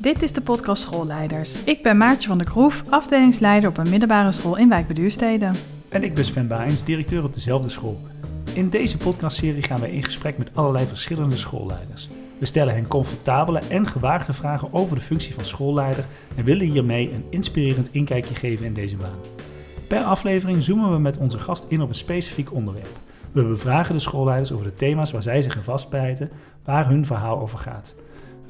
Dit is de podcast Schoolleiders. Ik ben Maartje van der Kroef, afdelingsleider op een middelbare school in Wijk bij Duurstede. En ik ben Sven Baijens, directeur op dezelfde school. In deze podcastserie gaan wij in gesprek met allerlei verschillende schoolleiders. We stellen hen comfortabele en gewaagde vragen over de functie van schoolleider en willen hiermee een inspirerend inkijkje geven in deze baan. Per aflevering zoomen we met onze gast in op een specifiek onderwerp. We bevragen de schoolleiders over de thema's waar zij zich in vastbijten, waar hun verhaal over gaat.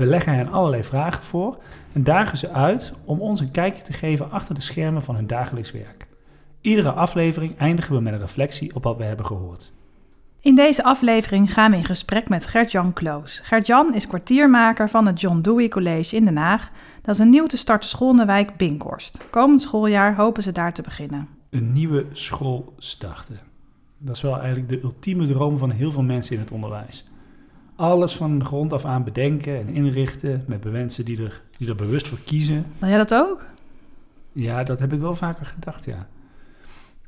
We leggen hen allerlei vragen voor en dagen ze uit om ons een kijkje te geven achter de schermen van hun dagelijks werk. Iedere aflevering eindigen we met een reflectie op wat we hebben gehoord. In deze aflevering gaan we in gesprek met Gert-Jan Kloos. Gert-Jan is kwartiermaker van het John Dewey College in Den Haag. Dat is een nieuw te starten school in de wijk Binkhorst. Komend schooljaar hopen ze daar te beginnen. Een nieuwe school starten. Dat is wel eigenlijk de ultieme droom van heel veel mensen in het onderwijs. Alles van de grond af aan bedenken en inrichten met mensen die er, die er bewust voor kiezen. Wil jij dat ook? Ja, dat heb ik wel vaker gedacht, ja.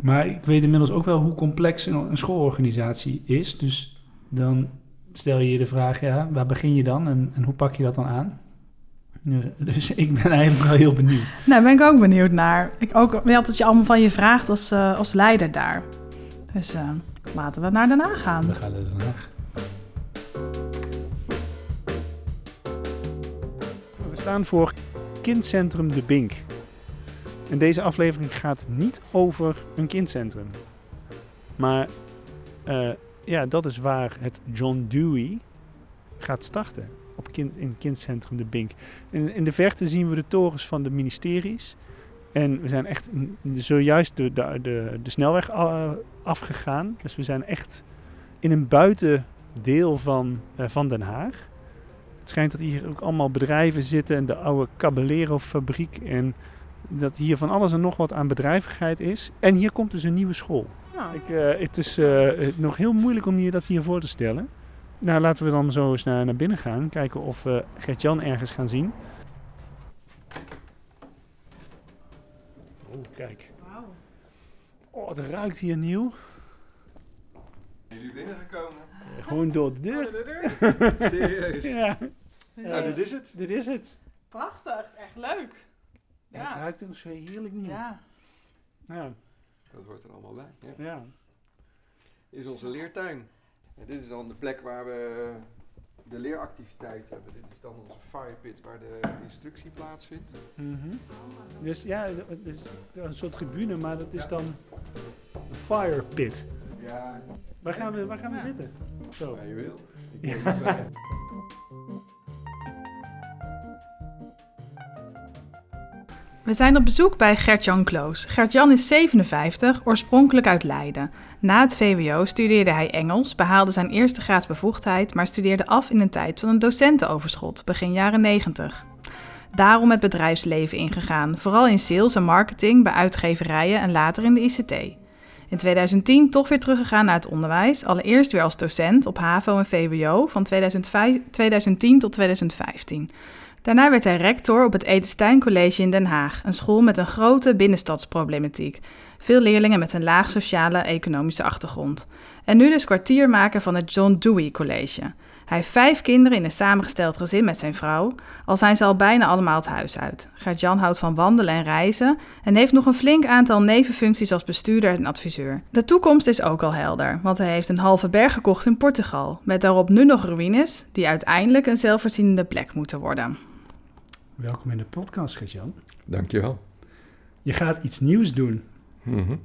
Maar ik weet inmiddels ook wel hoe complex een, een schoolorganisatie is. Dus dan stel je je de vraag, ja, waar begin je dan en, en hoe pak je dat dan aan? Dus ik ben eigenlijk wel heel benieuwd. Nou, ben ik ook benieuwd naar. Ik ook, wat het je allemaal van je vraagt als, uh, als leider daar. Dus uh, laten we naar Den Haag gaan. We gaan naar Den Haag. Staan voor Kindcentrum De Bink. En deze aflevering gaat niet over een kindcentrum. Maar uh, ja, dat is waar het John Dewey gaat starten. Op kind, in het kindcentrum De Bink. In, in de verte zien we de torens van de ministeries. En we zijn echt zojuist de, de, de, de snelweg afgegaan. Dus we zijn echt in een buitendeel van, uh, van Den Haag. Het schijnt dat hier ook allemaal bedrijven zitten en de oude Caballero fabriek. En dat hier van alles en nog wat aan bedrijvigheid is. En hier komt dus een nieuwe school. Nou. Ik, uh, het is uh, nog heel moeilijk om je dat hier voor te stellen. Nou, laten we dan zo eens naar, naar binnen gaan. Kijken of we Gert-Jan ergens gaan zien. Oh, kijk. Wauw. Oh, het ruikt hier nieuw. Zijn jullie binnengekomen? Gewoon door de deur. Door de deur? Serieus? ja. Nou, dit is het. Dit is het. Prachtig, echt leuk. Ja. Het ruikt ook zo heerlijk nieuw. Ja. ja. Dat hoort er allemaal bij. Ja. ja. Dit is onze leertuin. En dit is dan de plek waar we de leeractiviteit hebben. Dit is dan onze firepit waar de instructie plaatsvindt. Mm -hmm. Dus ja, het is een soort tribune, maar dat is dan een firepit. Ja. Waar gaan we, waar gaan we zitten? Zo. Waar je wil. Ik ja. We zijn op bezoek bij Gert-Jan Kloos. Gert-Jan is 57, oorspronkelijk uit Leiden. Na het VWO studeerde hij Engels, behaalde zijn eerste graadsbevoegdheid, maar studeerde af in een tijd van een docentenoverschot, begin jaren 90. Daarom het bedrijfsleven ingegaan, vooral in sales en marketing bij uitgeverijen en later in de ICT. In 2010 toch weer teruggegaan naar het onderwijs, allereerst weer als docent op HAVO en VWO van 2005, 2010 tot 2015. Daarna werd hij rector op het Edenstein College in Den Haag, een school met een grote binnenstadsproblematiek. Veel leerlingen met een laag sociale economische achtergrond. En nu dus kwartiermaker van het John Dewey College. Hij heeft vijf kinderen in een samengesteld gezin met zijn vrouw, al zijn ze al bijna allemaal het huis uit. Gert-Jan houdt van wandelen en reizen en heeft nog een flink aantal nevenfuncties als bestuurder en adviseur. De toekomst is ook al helder, want hij heeft een halve berg gekocht in Portugal, met daarop nu nog ruïnes die uiteindelijk een zelfvoorzienende plek moeten worden. Welkom in de podcast, Gert-Jan. Dankjewel. Je gaat iets nieuws doen. Mm -hmm.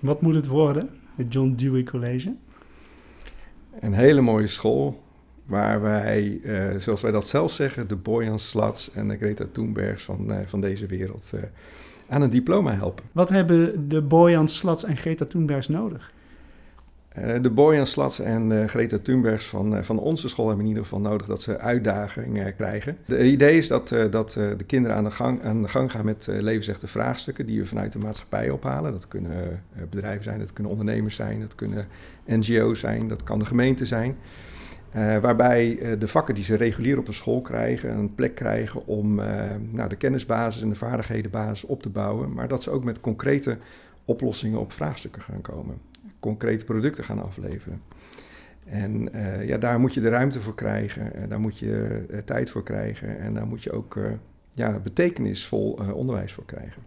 Wat moet het worden, het John Dewey College? Een hele mooie school waar wij, uh, zoals wij dat zelf zeggen, de Boyan Slats en de Greta Thunbergs van, uh, van deze wereld uh, aan een diploma helpen. Wat hebben de Boyan Slats en Greta Thunbergs nodig? De Boyan Slats en Greta Thunbergs van, van onze school hebben in ieder geval nodig dat ze uitdagingen krijgen. Het idee is dat, dat de kinderen aan de, gang, aan de gang gaan met levensechte vraagstukken die we vanuit de maatschappij ophalen. Dat kunnen bedrijven zijn, dat kunnen ondernemers zijn, dat kunnen NGO's zijn, dat kan de gemeente zijn. Waarbij de vakken die ze regulier op een school krijgen, een plek krijgen om nou, de kennisbasis en de vaardighedenbasis op te bouwen. Maar dat ze ook met concrete oplossingen op vraagstukken gaan komen concrete producten gaan afleveren. En ja, daar moet je de ruimte voor krijgen, daar moet je tijd voor krijgen en daar moet je ook ja, betekenisvol onderwijs voor krijgen.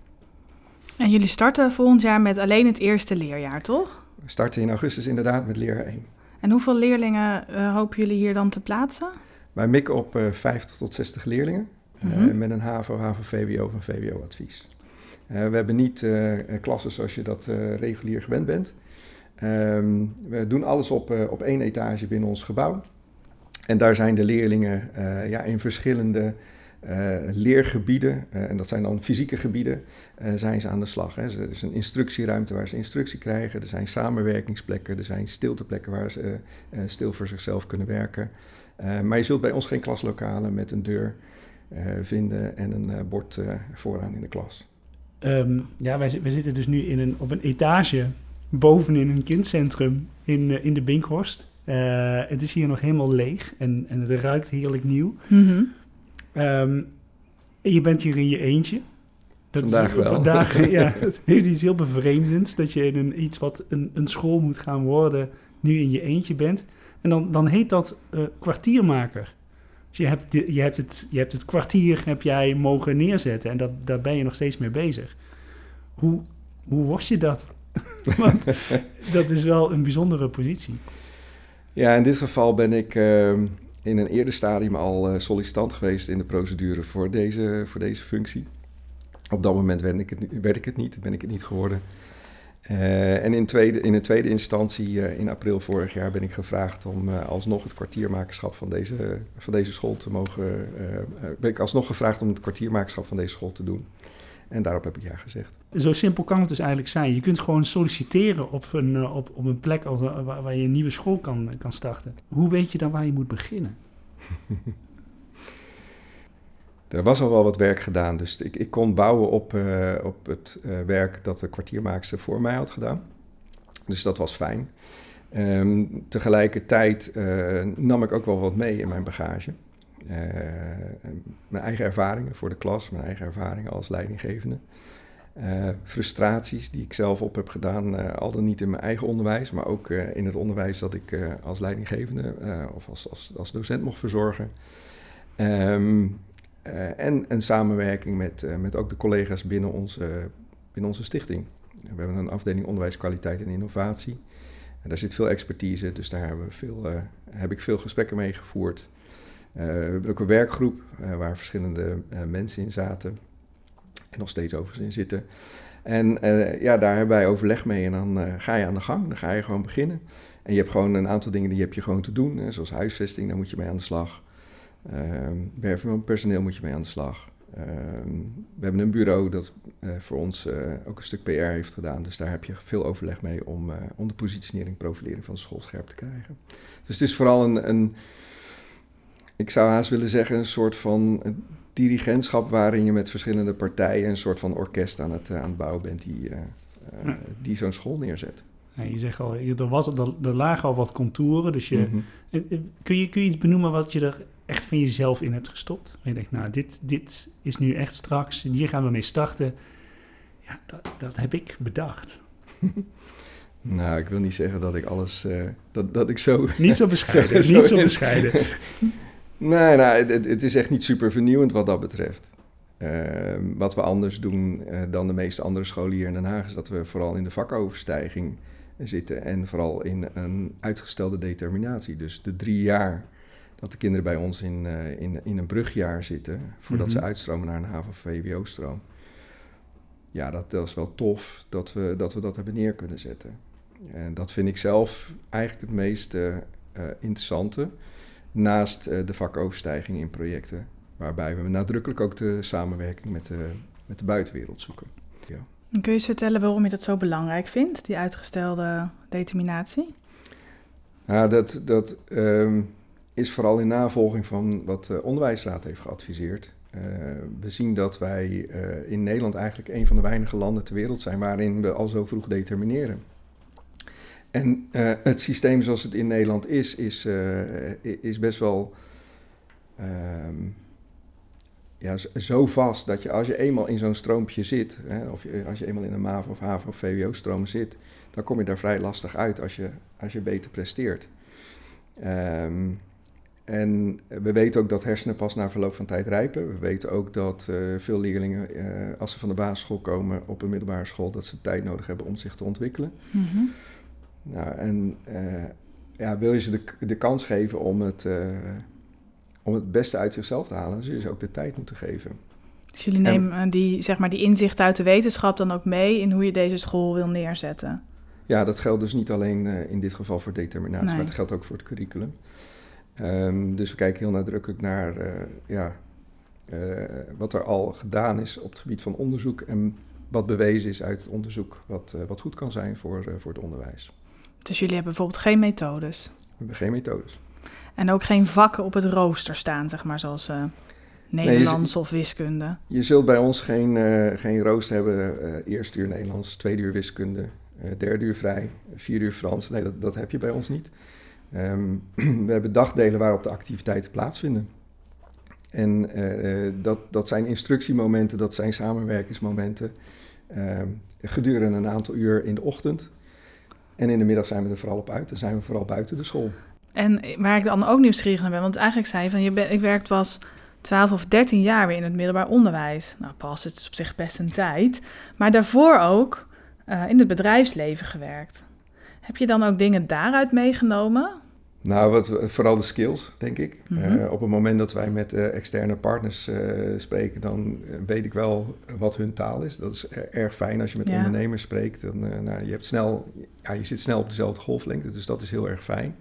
En jullie starten volgend jaar met alleen het eerste leerjaar, toch? We starten in augustus inderdaad met leerjaar 1. En hoeveel leerlingen uh, hopen jullie hier dan te plaatsen? Wij mikken op uh, eh, 50 tot 60 leerlingen mm met een HAVO, HAVO, VWO of een VWO-advies. we hebben niet klassen zoals je dat regulier gewend bent. Um, we doen alles op, op één etage binnen ons gebouw. En daar zijn de leerlingen ja, in verschillende uh, leergebieden, uh, en dat zijn dan fysieke gebieden, uh, zijn ze aan de slag. Hè. Er is een instructieruimte waar ze instructie krijgen, er zijn samenwerkingsplekken, er zijn stilteplekken waar ze stil voor zichzelf kunnen werken. maar je zult bij ons geen klaslokalen met een deur vinden en een bord vooraan in de klas. Um, ja, wij, wij, zitten dus nu in een, op een etage bovenin een kindcentrum in, in de Binkhorst. het is hier nog helemaal leeg en, en het ruikt heerlijk nieuw. Mm Um, je bent hier in je eentje. Dat vandaag wel. Vandaag, ja, het heeft iets heel bevreemdends dat je in een, iets wat een, een school moet gaan worden, nu in je eentje bent. En dan, dan heet dat uh, kwartiermaker. Dus je hebt, je, hebt het, je hebt het kwartier heb jij mogen neerzetten en dat, daar ben je nog steeds mee bezig. Hoe, hoe was je dat? Want dat is wel een bijzondere positie. Ja, in dit geval ben ik uh, in een eerder stadium al uh, sollicitant geweest in de procedure voor deze, voor deze functie. Op dat moment werd ik het, werd ik het niet, ben ik het niet geworden. Uh, en in, tweede, in een tweede instantie, uh, in april vorig jaar, ben ik gevraagd om alsnog het kwartiermakerschap van deze, van deze school te mogen. ben ik alsnog gevraagd om het kwartiermakerschap van deze school te doen. En daarop heb ik ja gezegd. Zo simpel kan het dus eigenlijk zijn. Je kunt gewoon solliciteren op een, eh, op, op een plek als, waar, je een nieuwe school kan, kan starten. Hoe weet je dan waar je moet beginnen? er was al wel wat werk gedaan, dus ik, ik kon bouwen op, op het werk dat de kwartiermaakster voor mij had gedaan. Dus dat was fijn. Um, tegelijkertijd nam ik ook wel wat mee in mijn bagage. Mijn eigen ervaringen voor de klas, mijn eigen ervaringen als leidinggevende. Uh, frustraties die ik zelf op heb gedaan, uh, al dan niet in mijn eigen onderwijs, maar ook in het onderwijs dat ik als leidinggevende of als, als, als docent mocht verzorgen. Um, en een samenwerking met, met ook de collega's binnen onze, binnen onze stichting. We hebben een afdeling onderwijskwaliteit en innovatie. En daar zit veel expertise, dus daar hebben we veel, heb ik veel gesprekken mee gevoerd. Eh, we hebben ook een werkgroep eh, waar verschillende eh, mensen in zaten. En nog steeds overigens in zitten. En ja, daar hebben wij overleg mee en dan ga je aan de gang. Dan ga je gewoon beginnen. En je hebt gewoon een aantal dingen die heb je gewoon te doen. Hè, zoals huisvesting, daar moet je mee aan de slag. Uh, werven van personeel moet je mee aan de slag. Uh, we hebben een bureau dat uh, voor ons ook een stuk PR heeft gedaan. Dus daar heb je veel overleg mee om, om de positionering profilering van de school scherp te krijgen. Dus het is vooral een, een ik zou haast willen zeggen, een soort van dirigentschap waarin je met verschillende partijen een soort van orkest aan het, uh, aan het bouwen bent die, uh, uh, die zo'n school neerzet. Ja, je zegt al, er, was, er, er lagen al wat contouren, dus je, mm -hmm. kun, je, kun je iets benoemen wat je er echt van jezelf in hebt gestopt? En je denkt, nou, dit, dit is nu echt straks, hier gaan we mee starten. Ja, dat, dat heb ik bedacht. Nou, ik wil niet zeggen dat ik alles, uh, dat, dat ik zo... Niet zo bescheiden, zo, niet zo bescheiden. Nee, nou, het, het, is echt niet super vernieuwend wat dat betreft. Uh, wat we anders doen uh, dan de meeste andere scholen hier in Den Haag... is dat we vooral in de vakoverstijging zitten... en vooral in een uitgestelde determinatie. Dus de drie jaar dat de kinderen bij ons in, uh, in, in een brugjaar zitten... voordat mm -hmm. ze uitstromen naar een HAVO-VWO-stroom. Ja, dat, dat is wel tof dat we, dat we dat hebben neer kunnen zetten. En dat vind ik zelf eigenlijk het meest interessante naast uh, de vakoverstijging in projecten, waarbij we nadrukkelijk ook de samenwerking met de, met de buitenwereld zoeken. Ja. Kun je eens vertellen waarom je dat zo belangrijk vindt, die uitgestelde determinatie? Nou, dat, dat um, is vooral in navolging van wat de Onderwijsraad heeft geadviseerd. Uh, we zien dat wij uh, in Nederland eigenlijk een van de weinige landen ter wereld zijn waarin we al zo vroeg determineren. En uh, het systeem zoals het in Nederland is, is, uh, is best wel um, ja, zo vast dat je als je eenmaal in zo'n stroompje zit, hè, of je, als je eenmaal in een MAVO of HAVO of VWO-stroom zit, dan kom je daar vrij lastig uit als je, als je beter presteert. Ehm, en we weten ook dat hersenen pas na verloop van tijd rijpen. We weten ook dat eh, veel leerlingen, als ze van de basisschool komen op een middelbare school, dat ze tijd nodig hebben om zich te ontwikkelen. Mhm. Nou, en ja, wil je ze de, de kans geven om het, om het beste uit zichzelf te halen, dan zul je ze ook de tijd moeten geven. Dus jullie nemen die, zeg maar, die inzichten uit de wetenschap dan ook mee in hoe je deze school wil neerzetten? Ja, dat geldt dus niet alleen uh, in dit geval voor determinatie, nee. maar dat geldt ook voor het curriculum. Um, dus we kijken heel nadrukkelijk naar ja, wat er al gedaan is op het gebied van onderzoek en wat bewezen is uit het onderzoek, wat, wat goed kan zijn voor, voor het onderwijs. Dus jullie hebben bijvoorbeeld geen methodes? We hebben geen methodes. En ook geen vakken op het rooster staan, zeg maar, zoals Nederlands nee, of wiskunde? Je zult bij ons geen, uh, geen rooster hebben, uh, eerste uur Nederlands, tweede uur wiskunde, derde uur vrij, vierde uur Frans. Nee, dat, dat heb je bij ons niet. Um, we hebben dagdelen waarop de activiteiten plaatsvinden. En dat, dat zijn instructiemomenten, dat zijn samenwerkingsmomenten ehm, gedurende een aantal uur in de ochtend. En in de middag zijn we er vooral op uit. Dan zijn we vooral buiten de school. En waar ik dan ook nieuwsgierig naar ben, want eigenlijk zei je van je ben, ik werk was 12 of 13 jaar weer in het middelbaar onderwijs. Nou, pas het is op zich best een tijd. Maar daarvoor ook uh, in het bedrijfsleven gewerkt. Heb je dan ook dingen daaruit meegenomen? Nou, wat, vooral de skills, denk ik. Mm -hmm. uh, op het moment dat wij met uh, externe partners spreken, dan weet ik wel wat hun taal is. Dat is erg fijn als je met ja. ondernemers spreekt. Dan, nou, je, hebt snel, ja, je zit snel op dezelfde golflengte, dus dat is heel erg fijn.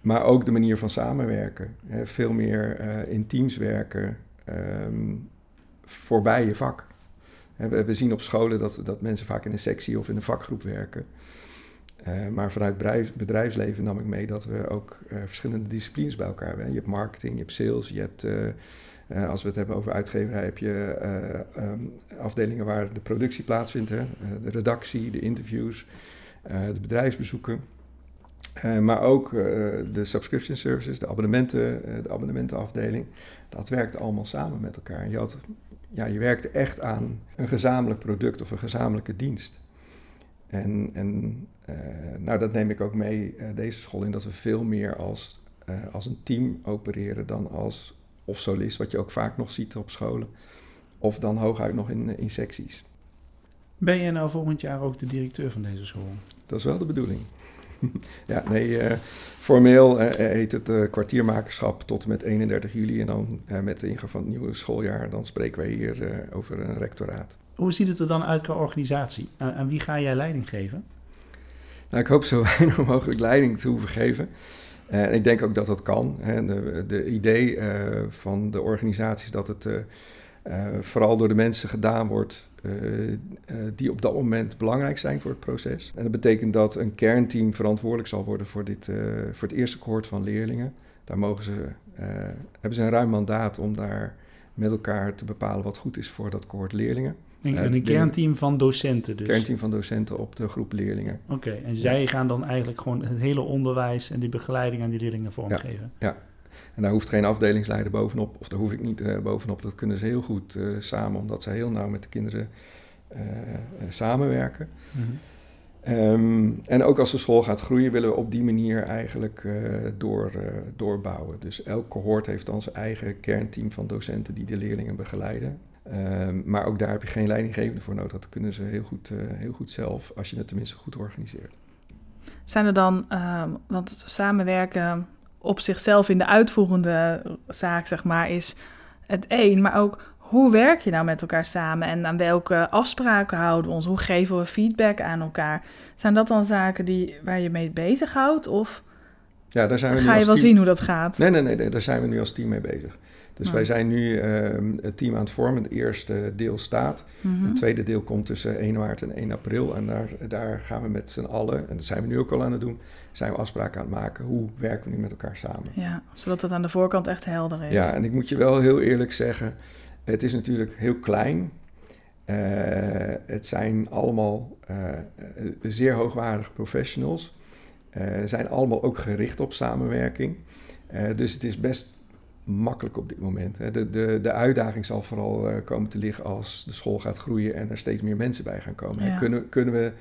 Maar ook de manier van samenwerken. Hè, veel meer in teams werken um, voorbij je vak. We, we, zien op scholen dat, dat mensen vaak in een sectie of in een vakgroep werken. Uh, maar vanuit bedrijf, bedrijfsleven nam ik mee dat we ook uh, verschillende disciplines bij elkaar hebben. Je hebt marketing, je hebt sales, je hebt, uh, als we het hebben over uitgeverij, heb je um, afdelingen waar de productie plaatsvindt. Hè? de redactie, de interviews, de bedrijfsbezoeken. Maar ook de subscription services, de, abonnementen, de abonnementenafdeling. Dat werkte allemaal samen met elkaar. Je, had, ja, je werkte echt aan een gezamenlijk product of een gezamenlijke dienst. En, en nou, dat neem ik ook mee deze school in, dat we veel meer als, als een team opereren dan als of solist, wat je ook vaak nog ziet op scholen. Of dan hooguit nog in, in secties. Ben je nou volgend jaar ook de directeur van deze school? Dat is wel de bedoeling. ja, nee, formeel heet het kwartiermakerschap tot en met 31 juli. En dan met de ingang van het nieuwe schooljaar, dan spreken wij hier over een rectoraat. Hoe ziet het er dan uit qua organisatie? aan wie ga jij leiding geven? Nou, ik hoop zo weinig mogelijk leiding te hoeven geven. En ik denk ook dat dat kan. De, de idee van de organisatie is dat het vooral door de mensen gedaan wordt die op dat moment belangrijk zijn voor het proces. En dat betekent dat een kernteam verantwoordelijk zal worden voor, dit, voor het eerste cohort van leerlingen. Daar mogen ze, hebben ze een ruim mandaat om daar met elkaar te bepalen wat goed is voor dat cohort leerlingen. En een kernteam van docenten dus? Kernteam van docenten op de groep leerlingen. Oké, okay, en zij gaan dan eigenlijk gewoon het hele onderwijs en die begeleiding aan die leerlingen vormgeven? Ja, ja. En daar hoeft geen afdelingsleider bovenop, of daar hoef ik niet uh, bovenop. Dat kunnen ze heel goed uh, samen, omdat ze heel nauw met de kinderen samenwerken. Mm -hmm. um, en ook als de school gaat groeien, willen we op die manier eigenlijk door, doorbouwen. Dus elk cohort heeft dan zijn eigen kernteam van docenten die de leerlingen begeleiden. Um, maar ook daar heb je geen leidinggevende voor nodig. Dat kunnen ze heel goed, heel goed zelf, als je het tenminste goed organiseert. Zijn er dan, ehm, want samenwerken op zichzelf in de uitvoerende zaak, zeg maar, is het één. Maar ook hoe werk je nou met elkaar samen en aan welke afspraken houden we ons? Hoe geven we feedback aan elkaar? Zijn dat dan zaken die, waar je mee bezighoudt? Of ja, daar zijn we ga je wel zien hoe dat gaat? Nee, nee, nee, daar zijn we nu als team mee bezig. Dus wij zijn nu uh, het team aan het vormen. Het eerste deel staat. Mm -hmm. Het tweede deel komt tussen 1 maart en 1 april. En daar, daar gaan we met z'n allen, en dat zijn we nu ook al aan het doen, zijn we afspraken aan het maken. Hoe werken we nu met elkaar samen? Ja, zodat het aan de voorkant echt helder is. Ja, en ik moet je wel heel eerlijk zeggen, het is natuurlijk heel klein. Uh, het zijn allemaal uh, zeer hoogwaardige professionals. zijn allemaal ook gericht op samenwerking. dus het is best makkelijk op dit moment. De, de, de uitdaging zal vooral uh, komen te liggen als de school gaat groeien en er steeds meer mensen bij gaan komen. Ja. Kunnen, kunnen we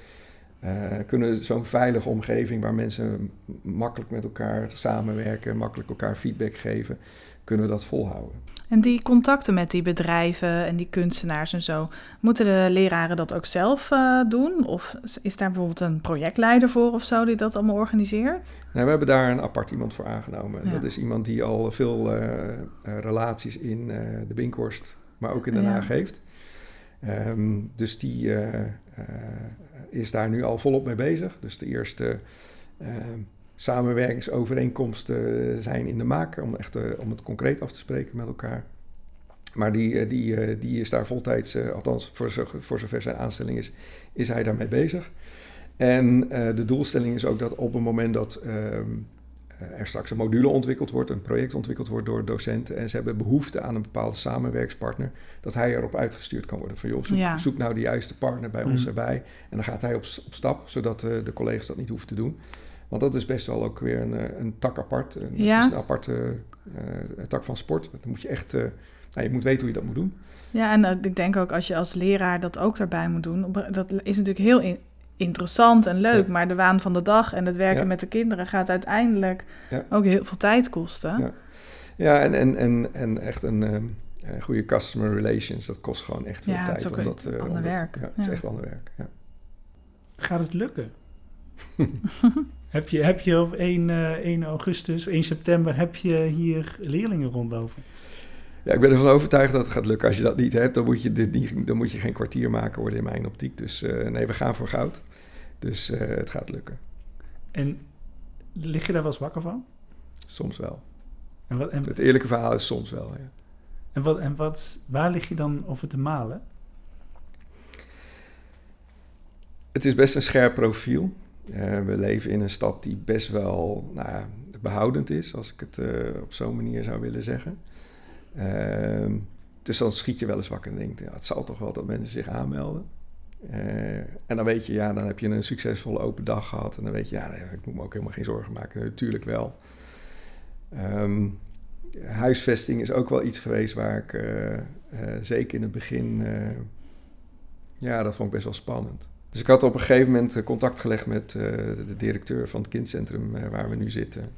Uh, kunnen zo'n veilige omgeving waar mensen makkelijk met elkaar samenwerken, makkelijk elkaar feedback geven, kunnen we dat volhouden. En die contacten met die bedrijven en die kunstenaars en zo, moeten de leraren dat ook zelf uh, doen? Of is daar bijvoorbeeld een projectleider voor of zo die dat allemaal organiseert? Nou, we hebben daar een apart iemand voor aangenomen. Dat is iemand die al veel uh, relaties in de Binkhorst, maar ook in Den Haag ja. heeft. Um, dus die is daar nu al volop mee bezig. Dus de eerste samenwerkingsovereenkomsten zijn in de maak om, echt, om het concreet af te spreken met elkaar. Maar die, die, die is daar voltijds, althans voor, voor zover zijn aanstelling is, is hij daarmee bezig. En de doelstelling is ook dat op het moment dat er straks een module ontwikkeld wordt, een project ontwikkeld wordt door docenten en ze hebben behoefte aan een bepaalde samenwerkspartner, dat hij erop uitgestuurd kan worden. Van joh, zoek, zoek nou de juiste partner bij ons mm. erbij. En dan gaat hij op, op stap, zodat de collega's dat niet hoeven te doen. Want dat is best wel ook weer een, eh, een tak apart. Het is een aparte uh, tak van sport. Dan moet je echt, uh, nou, je moet weten hoe je dat moet doen. Ja, en ik denk ook als je als leraar dat ook daarbij moet doen. Dat is natuurlijk heel in, interessant en leuk, maar de waan van de dag en het werken met de kinderen gaat uiteindelijk ook heel veel tijd kosten. Ja, ja en, en, en, en echt een uh, goede customer relations, dat kost gewoon echt veel tijd. Ja, dat is ander werk. Ja, het is echt ander werk. Gaat het lukken? Heb je, heb je op 1, uh, 1 augustus, 1 september, heb je hier leerlingen rondlopen? Ja, ik ben ervan overtuigd dat het gaat lukken. Als je dat niet hebt, dan moet je, dit niet, dan moet je geen kwartier maken worden in mijn optiek. Dus uh, nee, we gaan voor goud. Dus uh, het gaat lukken. En lig je daar wel eens wakker van? Soms wel. En wat, en... Het eerlijke verhaal is soms wel, ja. En, wat, en wat, waar lig je dan over te malen? Het is best een scherp profiel. Uh, we leven in een stad die best wel nou behoudend is, als ik het op zo'n manier zou willen zeggen. Uh, dus dan schiet je wel eens wakker en denkt, ja, het zal toch wel dat mensen zich aanmelden. Uh, en dan weet je, ja, dan heb je een succesvolle open dag gehad. En dan weet je, ja, ik moet me ook helemaal geen zorgen maken. Natuurlijk wel. Um, huisvesting is ook wel iets geweest waar ik zeker in het begin, ja, dat vond ik best wel spannend. Dus ik had op een gegeven moment eh, contact gelegd met de directeur van het kindcentrum waar we nu zitten.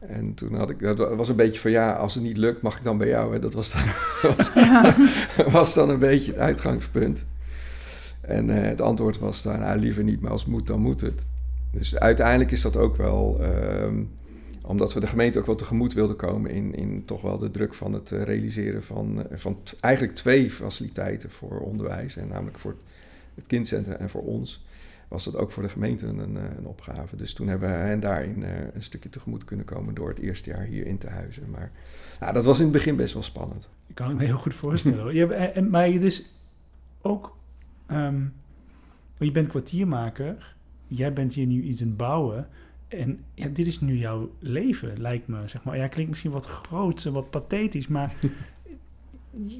En toen had ik, dat was een beetje van ja, als het niet lukt, mag ik dan bij jou. Hè? Dat was dan, was, ja. was dan een beetje het uitgangspunt. En uh, het antwoord was dan, nou, liever niet, maar als het moet, dan moet het. Dus uiteindelijk is dat ook wel, uh, omdat we de gemeente ook wel tegemoet wilden komen in, in toch wel de druk van het realiseren van, van eigenlijk twee faciliteiten voor onderwijs. En namelijk voor het kindcentrum en voor ons was dat ook voor de gemeente een, eh, een opgave. Dus toen hebben we hen daarin uh, een stukje tegemoet kunnen komen door het eerste jaar hier in te huizen. Maar dat was in het begin best wel spannend. Ik kan ik me heel goed voorstellen. je, en, maar je dus ook, um, je bent kwartiermaker, jij bent hier nu iets aan het bouwen. En ja, dit is nu jouw leven, lijkt me. Zeg maar. Ja, klinkt misschien wat groots en wat pathetisch, maar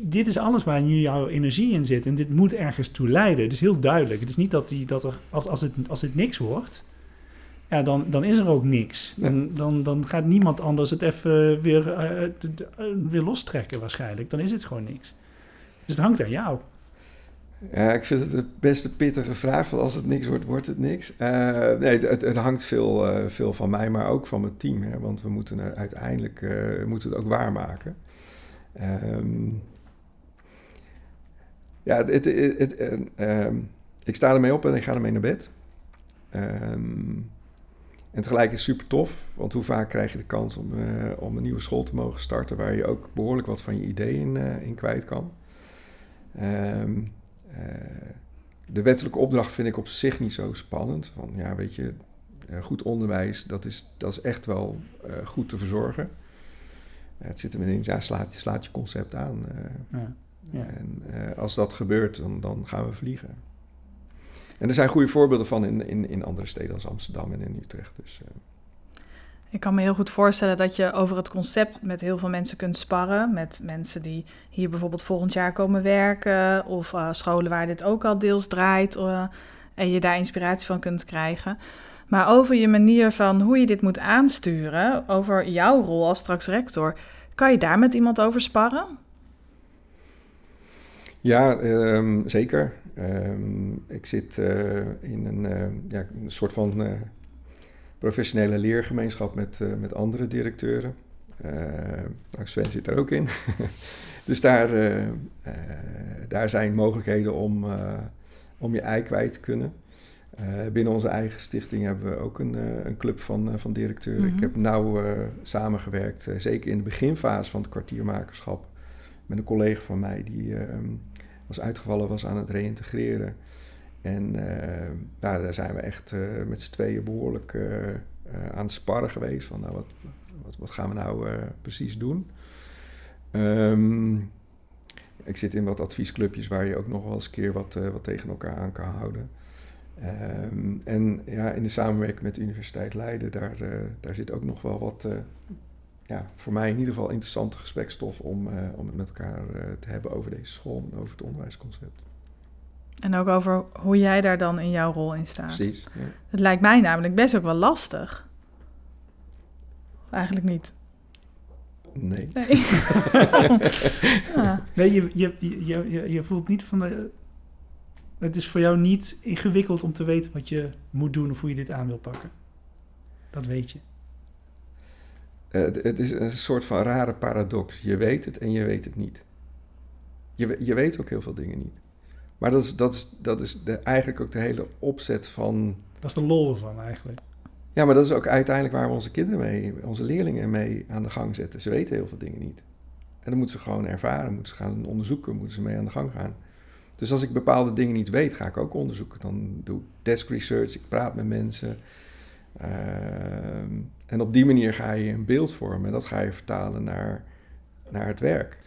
dit is alles waar nu jouw energie in zit. En dit moet ergens toe leiden. Het is heel duidelijk. Het is niet dat, die, dat er, als, als, het, als het niks wordt, ja, dan, dan is er ook niks. Dan, dan, dan gaat niemand anders het even weer, uh, weer lostrekken waarschijnlijk. Dan is het gewoon niks. Dus het hangt aan jou. Ja, ik vind het de beste pittige vraag. Van als het niks wordt, wordt het niks. Uh, nee, het, het, hangt veel, uh, veel van mij, maar ook van mijn team. Hè, want we moeten uiteindelijk moeten het ook waarmaken. Um, ja, het, het, het, um, ik sta ermee op en ik ga ermee naar bed. Um, en tegelijk is het super tof, want hoe vaak krijg je de kans om, uh, om een nieuwe school te mogen starten waar je ook behoorlijk wat van je ideeën in, uh, in kwijt kan. Um, de wettelijke opdracht vind ik op zich niet zo spannend. Van ja, weet je, goed onderwijs, dat is, dat is echt wel goed te verzorgen het zit er in, ja, slaat, slaat je concept aan. Uh, ja. Ja. En uh, als dat gebeurt, dan, dan gaan we vliegen. En er zijn goede voorbeelden van in, in, in andere steden als Amsterdam en in Utrecht. Dus, uh. Ik kan me heel goed voorstellen dat je over het concept met heel veel mensen kunt sparren. Met mensen die hier bijvoorbeeld volgend jaar komen werken. Of scholen waar dit ook al deels draait. en je daar inspiratie van kunt krijgen. Maar over je manier van hoe je dit moet aansturen, over jouw rol als straks rector, kan je daar met iemand over sparren? Ja, ehm, zeker. Ehm, ik zit eh, in een, eh, ja, een soort van uh, professionele leergemeenschap met, met andere directeuren. nou, Sven zit er ook in. dus daar, daar zijn mogelijkheden om, om je ei kwijt te kunnen. Binnen onze eigen stichting hebben we ook een, een club van, van directeuren. Ik Mhm. heb nauw samengewerkt, zeker in de beginfase van het kwartiermakerschap, met een collega van mij die ehm, was uitgevallen, was aan het reïntegreren. En uh, nou, daar zijn we echt uh, met z'n tweeën behoorlijk uh, aan het sparren geweest. Van nou, wat, wat, wat gaan we nou precies doen? Um, ik zit in wat adviesclubjes waar je ook nog wel eens een keer wat, wat tegen elkaar aan kan houden. Um, en ja, in de samenwerking met de Universiteit Leiden, daar, daar zit ook nog wel wat ja, voor mij in ieder geval interessante gesprekstof om, uh, om het met elkaar uh, te hebben over deze school en over het onderwijsconcept. En ook over hoe jij daar dan in jouw rol in staat. Precies. Ja. Het lijkt mij namelijk best ook wel lastig. Eigenlijk niet. Nee. Nee, ja. Nee, je, je, je, je, je voelt niet van de. Het is voor jou niet ingewikkeld om te weten wat je moet doen of hoe je dit aan wil pakken. Dat weet je. Uh, het is een soort van rare paradox. Je weet het en je weet het niet. Je, je weet ook heel veel dingen niet. Maar dat is, dat is, dat is de, eigenlijk ook de hele opzet van. Dat is de lol ervan eigenlijk. Ja, maar dat is ook uiteindelijk waar we onze kinderen mee, onze leerlingen mee aan de gang zetten. Ze weten heel veel dingen niet. En dan moeten ze gewoon ervaren, moeten ze gaan onderzoeken, moeten ze mee aan de gang gaan. Dus als ik bepaalde dingen niet weet, ga ik ook onderzoeken. Dan doe ik desk research, ik praat met mensen. Uh, en op die manier ga je een beeld vormen en dat ga je vertalen naar, naar het werk.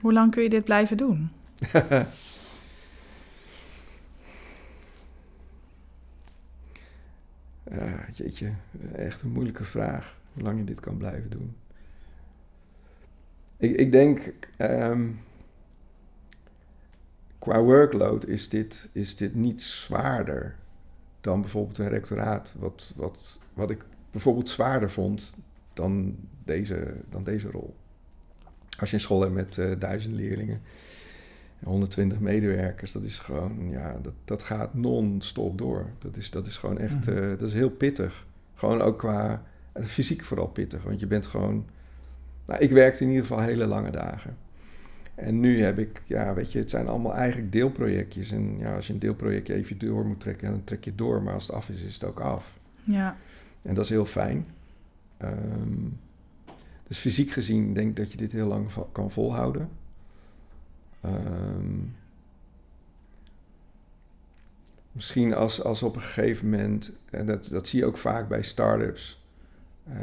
Hoe lang kun je dit blijven doen? ja, jeetje, echt een moeilijke vraag. Hoe lang je dit kan blijven doen. Ik, ik denk, um, qua workload is dit, is dit niet zwaarder dan bijvoorbeeld een rectoraat. Wat, wat, wat ik bijvoorbeeld zwaarder vond dan deze, dan deze rol. Als je een school hebt met uh, duizend leerlingen, 120 medewerkers, dat is gewoon, ja, dat, dat gaat non-stop door. Dat is, dat is gewoon echt, uh, dat is heel pittig. Gewoon ook qua, uh, fysiek vooral pittig, want je bent gewoon, nou, ik werkte in ieder geval hele lange dagen. En nu heb ik, ja, weet je, het zijn allemaal eigenlijk deelprojectjes. En ja, als je een deelprojectje even door moet trekken, dan trek je door. Maar als het af is, is het ook af. Ja. En dat is heel fijn. Um, dus fysiek gezien denk ik dat je dit heel lang kan volhouden. Um, misschien als, als op een gegeven moment, en dat, dat zie je ook vaak bij start-ups, uh,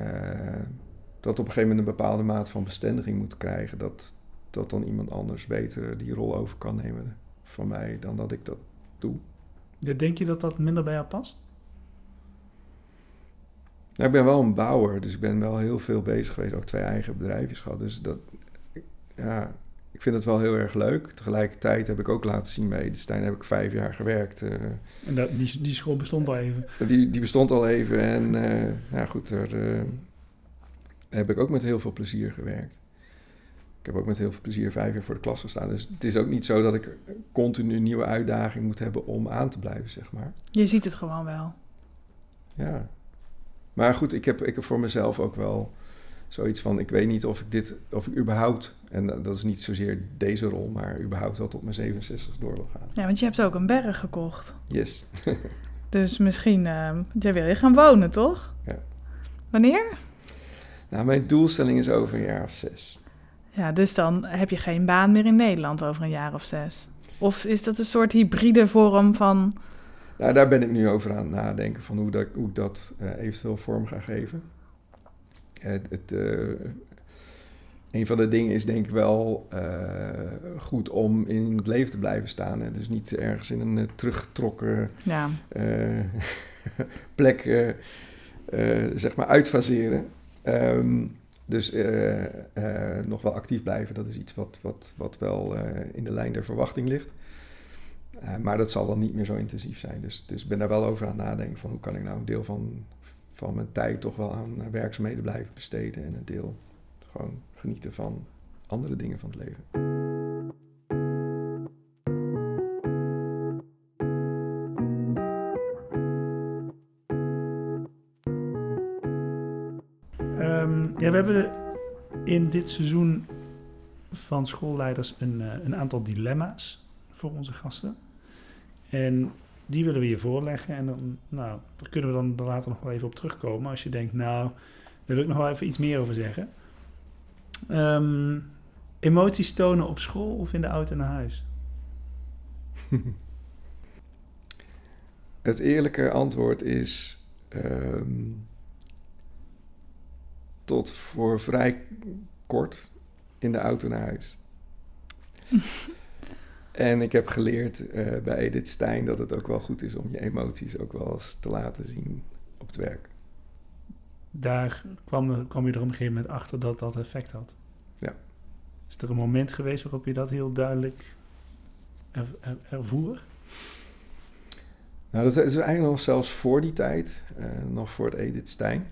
dat op een gegeven moment een bepaalde mate van bestendiging moet krijgen, dat, dat dan iemand anders beter die rol over kan nemen van mij dan dat ik dat doe. Denk je dat dat minder bij jou past? Nou, ik ben wel een bouwer, dus ik ben wel heel veel bezig geweest. Ook twee eigen bedrijfjes gehad. Dus dat, ja, ik vind het wel heel erg leuk. Tegelijkertijd heb ik ook laten zien bij Edestein heb ik vijf jaar gewerkt. Uh, en dat, die, die school bestond al even? Die, die bestond al even en uh, ja goed, daar uh, heb ik ook met heel veel plezier gewerkt. Ik heb ook met heel veel plezier vijf jaar voor de klas gestaan. Dus het is ook niet zo dat ik continu een nieuwe uitdaging moet hebben om aan te blijven, zeg maar. Je ziet het gewoon wel. Ja. Maar goed, ik heb, ik heb voor mezelf ook wel zoiets van: ik weet niet of ik dit, of ik überhaupt, en dat is niet zozeer deze rol, maar überhaupt wel tot mijn 67 door wil gaan. Ja, want je hebt ook een berg gekocht. Yes. dus misschien, uh, jij wil je gaan wonen, toch? Ja. Wanneer? Nou, mijn doelstelling is over een jaar of zes. Ja, dus dan heb je geen baan meer in Nederland over een jaar of zes. Of is dat een soort hybride vorm van. Nou, daar ben ik nu over aan het nadenken van hoe, dat, hoe ik dat uh, eventueel vorm ga geven. Het, het, uh, een van de dingen is denk ik wel uh, goed om in het leven te blijven staan. Hè? Dus niet ergens in een teruggetrokken ja. plek zeg maar uitfaseren. Um, dus uh, uh, nog wel actief blijven, dat is iets wat, wat, wat wel uh, in de lijn der verwachting ligt. maar dat zal dan niet meer zo intensief zijn. Dus, dus ik ben daar wel over aan nadenken van hoe kan ik nou een deel van, van mijn tijd toch wel aan werkzaamheden blijven besteden. En een deel gewoon genieten van andere dingen van het leven. Ja, we hebben in dit seizoen van schoolleiders een, eh, een aantal dilemma's voor onze gasten. En die willen we je voorleggen. En dan, nou, daar kunnen we dan later nog wel even op terugkomen. Als je denkt, nou, daar wil ik nog wel even iets meer over zeggen. Ehm, emoties tonen op school of in de auto naar huis? Het eerlijke antwoord is ehm, tot voor vrij kort in de auto naar huis. en ik heb geleerd eh, bij Edith Stein dat het ook wel goed is om je emoties ook wel eens te laten zien op het werk. Daar kwam, kwam je er op een gegeven moment achter dat dat effect had. Ja. Is er een moment geweest waarop je dat heel duidelijk er, er, ervoer? Nou, dat is eigenlijk nog zelfs voor die tijd, uh, nog voor het Edith Stein.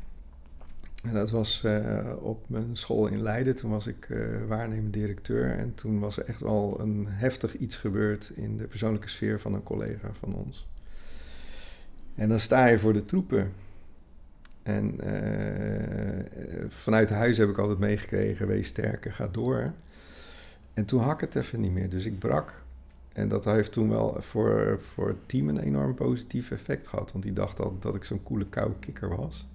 En dat was uh, op mijn school in Leiden. Toen was ik uh, waarnemend directeur. En toen was er echt wel een heftig iets gebeurd in de persoonlijke sfeer van een collega van ons. En dan sta je voor de troepen. En uh, vanuit huis heb ik altijd meegekregen: wees sterker, ga door. En toen hak het even niet meer. Dus ik brak. En dat heeft toen wel voor, voor het team een enorm positief effect gehad. Want die dacht dat, dat ik zo'n coole koude kikker was.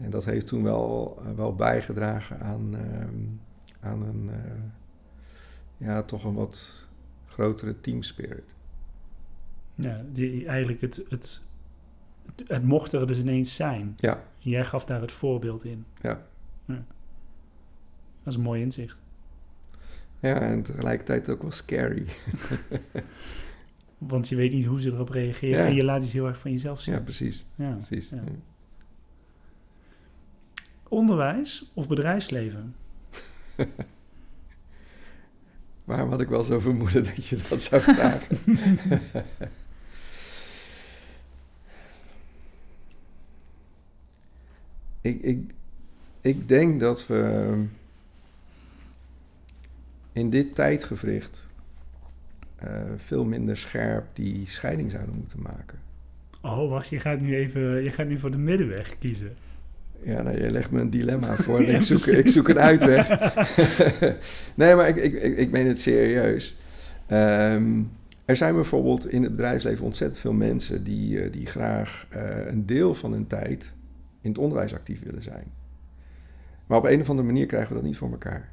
En dat heeft toen wel, uh, wel bijgedragen aan, uh, aan een, uh, ja, toch een wat grotere teamspirit. Ja, die, eigenlijk het, het, het mocht er dus ineens zijn. Ja. Jij gaf daar het voorbeeld in. Ja. ja. Dat is een mooi inzicht. Ja, en tegelijkertijd ook wel scary. Want je weet niet hoe ze erop reageren Ja. en je laat iets heel erg van jezelf zien. ja, precies. Ja, precies. ja. Onderwijs of bedrijfsleven? Waarom had ik wel zo vermoeden dat je dat zou vragen? ik, ik, ik denk dat we in dit tijdgevricht eh, veel minder scherp die scheiding zouden moeten maken. Oh, wacht, je gaat nu even je gaat nu voor de middenweg kiezen. Ja, nou, je legt me een dilemma voor Ja, ik, zoek, ik zoek een uitweg. nee, maar ik, ik, ik, ik meen het serieus. Ehm, er zijn bijvoorbeeld in het bedrijfsleven ontzettend veel mensen die, eh, die graag eh, een deel van hun tijd in het onderwijs actief willen zijn. Maar op een of andere manier krijgen we dat niet voor elkaar.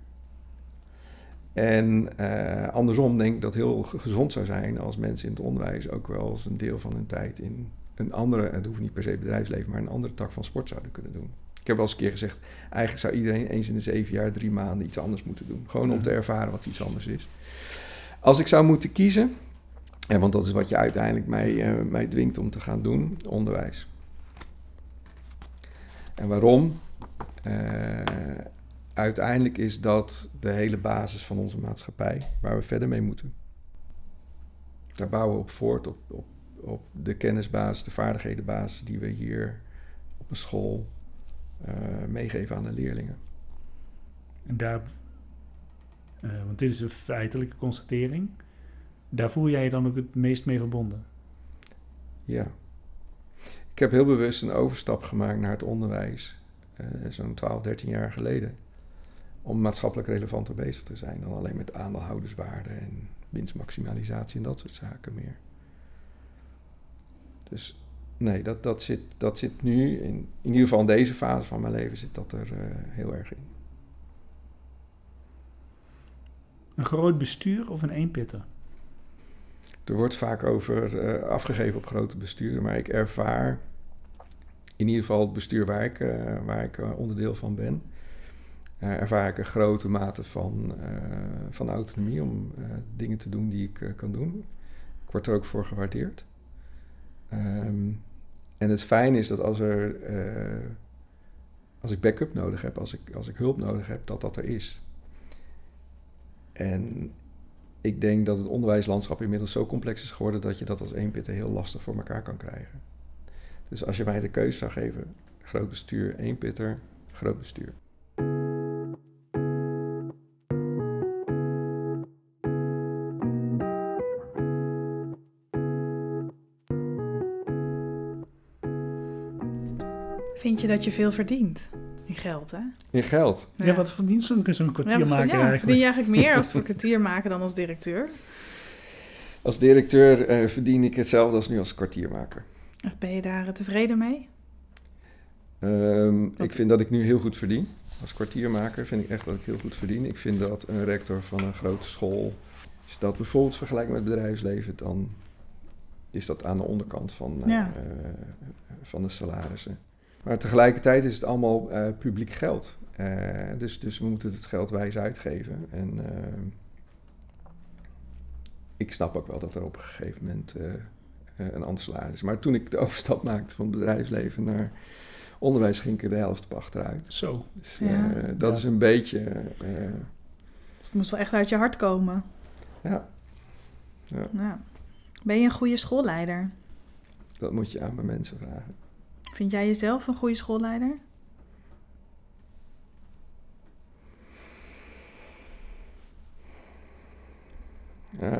En eh, andersom denk ik dat het heel ge- gezond zou zijn als mensen in het onderwijs ook wel eens een deel van hun tijd in een andere, het hoeft niet per se bedrijfsleven, maar een andere tak van sport zouden kunnen doen. Ik heb wel eens een keer gezegd, eigenlijk zou iedereen eens in de zeven jaar, drie maanden iets anders moeten doen. Gewoon om Mhm. te ervaren wat iets anders is. Als ik zou moeten kiezen, en want dat is wat je uiteindelijk mij, eh, mij dwingt om te gaan doen, onderwijs. En waarom? Eh, uiteindelijk is dat de hele basis van onze maatschappij, waar we verder mee moeten. Daar bouwen we op voort, op, op, op de kennisbasis, de vaardighedenbasis die we hier op een school eh, meegeven aan de leerlingen. En daar, eh, want dit is een feitelijke constatering. Daar voel jij je dan ook het meest mee verbonden. Ja. Ik heb heel bewust een overstap gemaakt naar het onderwijs, eh, zo'n 12, 13 jaar geleden. Om maatschappelijk relevanter bezig te zijn dan alleen met aandeelhouderswaarde en winstmaximalisatie en dat soort zaken meer. Dus nee, dat, dat, zit, dat zit nu, in, in ieder geval in deze fase van mijn leven, zit dat er eh, heel erg in. Een groot bestuur of een eenpitter? Er wordt vaak over eh, afgegeven op grote besturen, maar ik ervaar in ieder geval het bestuur waar ik, eh, waar ik onderdeel van ben, ervaar ik een grote mate van, van autonomie om dingen te doen die ik kan doen. Ik word er ook voor gewaardeerd. Ehm, en het fijne is dat als er eh, als ik backup nodig heb, als ik, als ik hulp nodig heb, dat dat er is. En ik denk dat het onderwijslandschap inmiddels zo complex is geworden dat je dat als eenpitter heel lastig voor elkaar kan krijgen. Dus als je mij de keuze zou geven, groot bestuur, eenpitter, groot bestuur. Vind je dat je veel verdient? In geld, hè? In geld. Ja, wat verdient zo'n zo'n Ja, kwartier wat maken ja, eigenlijk? verdien je eigenlijk meer als een kwartier maken dan als directeur? Als directeur eh, verdien ik hetzelfde als nu als kwartiermaker. Of ben je daar eh, tevreden mee? Ehm, ik vind dat ik nu heel goed verdien. Als kwartiermaker vind ik echt dat ik heel goed verdien. Ik vind dat een rector van een grote school, als je dat bijvoorbeeld vergelijkt met het bedrijfsleven, dan is dat aan de onderkant van, Ja. eh, van de salarissen. Maar tegelijkertijd is het allemaal eh, publiek geld. Eh, dus, dus we moeten het geld wijs uitgeven. En eh, ik snap ook wel dat er op een gegeven moment een ander salaris is. Maar toen ik de overstap maakte van het bedrijfsleven naar onderwijs, ging ik er de helft op achteruit. Zo. Dus Ja. eh, dat Ja. is een beetje... eh, Dus het moest wel echt uit je hart komen. ja, ja, Ja. Ben je een goede schoolleider? dat moet je aan mijn mensen vragen. Vind jij jezelf een goede schoolleider?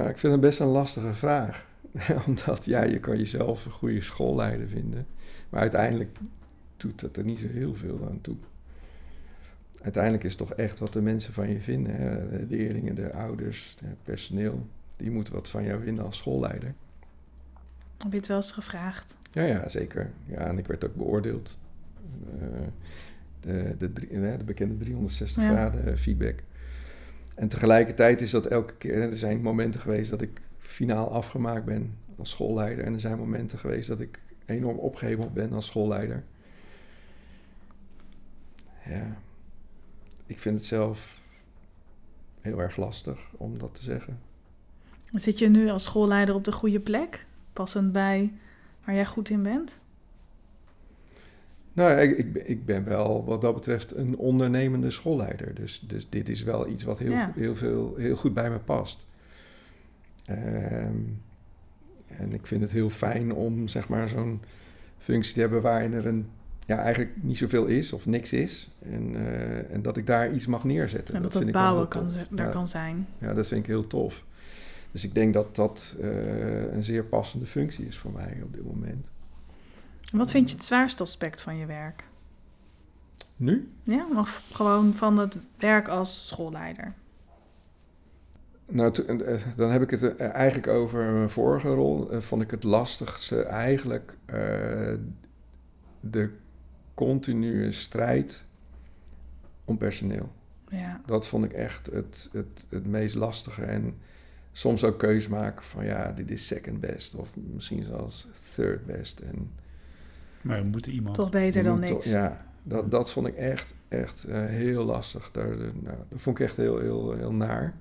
Ik vind het best een lastige vraag. Omdat, ja, je kan jezelf een goede schoolleider vinden. Maar uiteindelijk doet dat er niet zo heel veel aan toe. Uiteindelijk is het toch echt wat de mensen van je vinden. Hè? De leerlingen, de ouders, het personeel. Die moeten wat van jou vinden als schoolleider. Heb je het wel eens gevraagd? Ja, ja, zeker. Ja, en ik werd ook beoordeeld. Eh, de, de, drie- eh, de bekende 360 Ja. graden feedback. En tegelijkertijd is dat elke keer... Er zijn momenten geweest dat ik finaal afgemaakt ben als schoolleider. En er zijn momenten geweest dat ik enorm opgehemeld ben als schoolleider. Ja, ik vind het zelf heel erg lastig om dat te zeggen. Zit je nu als schoolleider op de goede plek? Passend bij waar jij goed in bent? Nou, ik, ik, ben- ik ben wel wat dat betreft een ondernemende schoolleider. Dus, dus dit is wel iets wat heel, Ja. heel, veel, heel goed bij me past. Ehm, en ik vind het heel fijn om zeg maar zo'n functie te hebben waarin er een, ja, eigenlijk niet zoveel is of niks is. En, eh, en dat ik daar iets mag neerzetten. En dat, vind het bouwen kan, daar Ja. kan zijn. Ja, dat vind ik heel tof. Dus ik denk dat dat eh, een zeer passende functie is voor mij op dit moment. En Wat vind je het zwaarste aspect van je werk? Nu? Ja, of gewoon van het werk als schoolleider? Nou, eh, dan heb ik het eh, eigenlijk over mijn vorige rol. Vond ik het lastigste eigenlijk de continue strijd om personeel. Ja. Dat vond ik echt het, het, het meest lastige. En soms ook keus maken van ja, dit is second best. Of misschien zelfs third best. En Maar we moeten iemand... Toch beter dan moet niks. Ja, dat, dat vond ik echt, echt eh, heel lastig. Daar, nou, dat vond ik echt heel, heel, heel naar.